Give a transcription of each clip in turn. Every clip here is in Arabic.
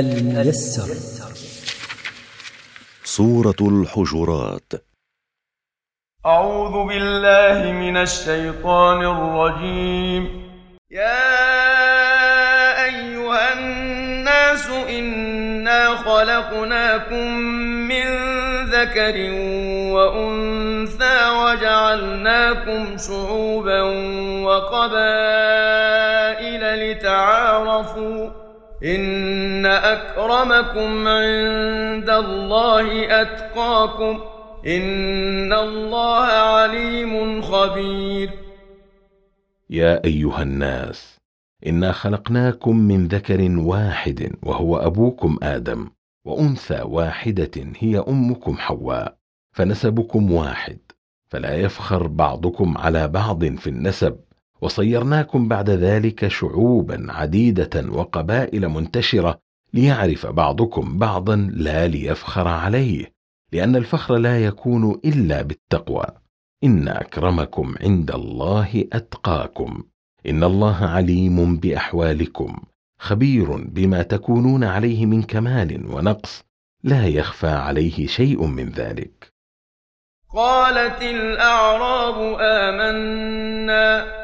الميسر. سورة الحجرات. أعوذ بالله من الشيطان الرجيم. يا أيها الناس إنا خلقناكم من ذكر وأنثى وجعلناكم شعوبا وقبائل لتعارفوا إن أكرمكم عند الله أتقاكم إن الله عليم خبير. يا ايها الناس انا خلقناكم من ذكر واحد وهو ابوكم آدم وانثى واحدة هي امكم حواء فنسبكم واحد فلا يفخر بعضكم على بعض في النسب وصيرناكم بعد ذلك شعوبا عديدة وقبائل منتشرة ليعرف بعضكم بعضا لا ليفخر عليه لأن الفخر لا يكون إلا بالتقوى. إن أكرمكم عند الله أتقاكم. إن الله عليم بأحوالكم خبير بما تكونون عليه من كمال ونقص لا يخفى عليه شيء من ذلك. قالت الأعراب آمنا.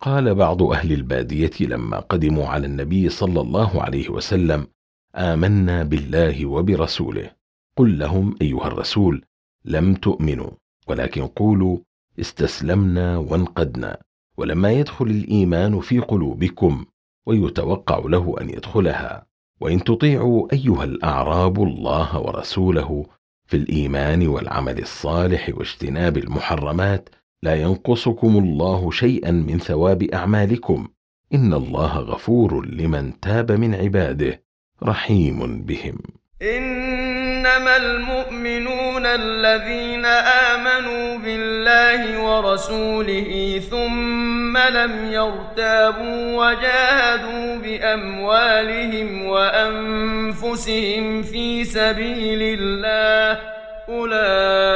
قال بعض أهل البادية لما قدموا على النبي صلى الله عليه وسلم آمنا بالله وبرسوله. قل لهم أيها الرسول لم تؤمنوا ولكن قولوا استسلمنا وانقدنا. ولما يدخل الإيمان في قلوبكم ويتوقع له أن يدخلها. وإن تطيعوا أيها الأعراب الله ورسوله في الإيمان والعمل الصالح واجتناب المحرمات لا ينقصكم الله شيئا من ثواب أعمالكم. إن الله غفور لمن تاب من عباده. رحيم بهم. إنما المؤمنون الذين آمنوا بالله ورسوله ثم لم يرتابوا وجاهدوا بأموالهم وأنفسهم في سبيل الله أولئك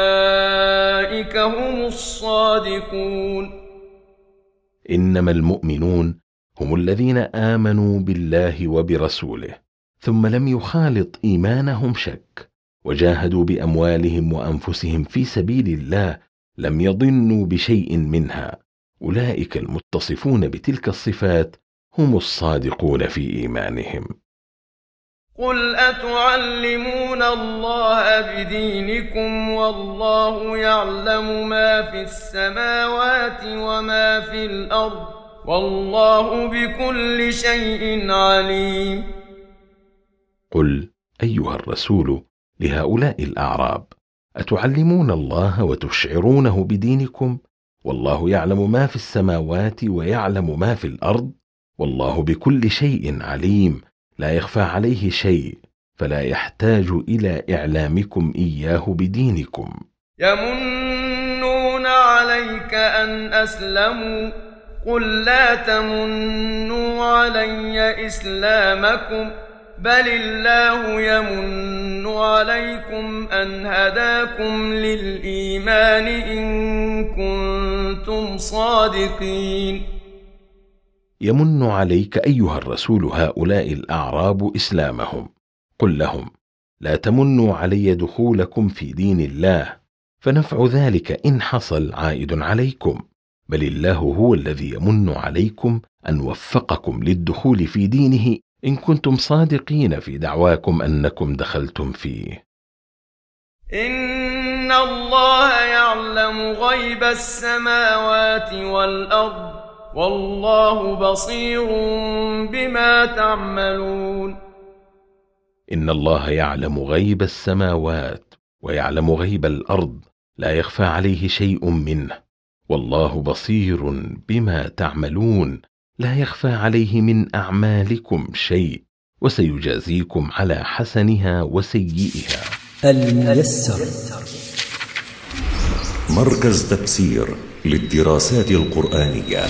هم الصادقون. إنما المؤمنون هم الذين آمنوا بالله وبرسوله ثم لم يخالط إيمانهم شك وجاهدوا بأموالهم وأنفسهم في سبيل الله لم يضنوا بشيء منها. أولئك المتصفون بتلك الصفات هم الصادقون في إيمانهم. قل أتعلمون الله بدينكم والله يعلم ما في السماوات وما في الأرض والله بكل شيء عليم. قل ايها الرسول لهؤلاء الاعراب اتعلمون الله وتشعرونه بدينكم؟ والله يعلم ما في السماوات ويعلم ما في الأرض والله بكل شيء عليم. لا يخفى عليه شيء فلا يحتاج إلى إعلامكم إياه بدينكم. يمنون عليك أن أسلموا قل لا تمنوا علي إسلامكم بل الله يمن عليكم أن هداكم للإيمان إن كنتم صادقين. يمن عليك أيها الرسول هؤلاء الأعراب إسلامهم. قل لهم لا تمنوا علي دخولكم في دين الله فنفع ذلك إن حصل عائد عليكم. بل الله هو الذي يمن عليكم أن وفقكم للدخول في دينه إن كنتم صادقين في دعواكم أنكم دخلتم فيه. إن الله يعلم غيب السماوات والأرض والله بصير بما تعملون. إن الله يعلم غيب السماوات ويعلم غيب الأرض لا يخفى عليه شيء منه. والله بصير بما تعملون لا يخفى عليه من أعمالكم شيء وسيجازيكم على حسنها وسيئها. الميسر. مركز تفسير. للدراسات القرآنية.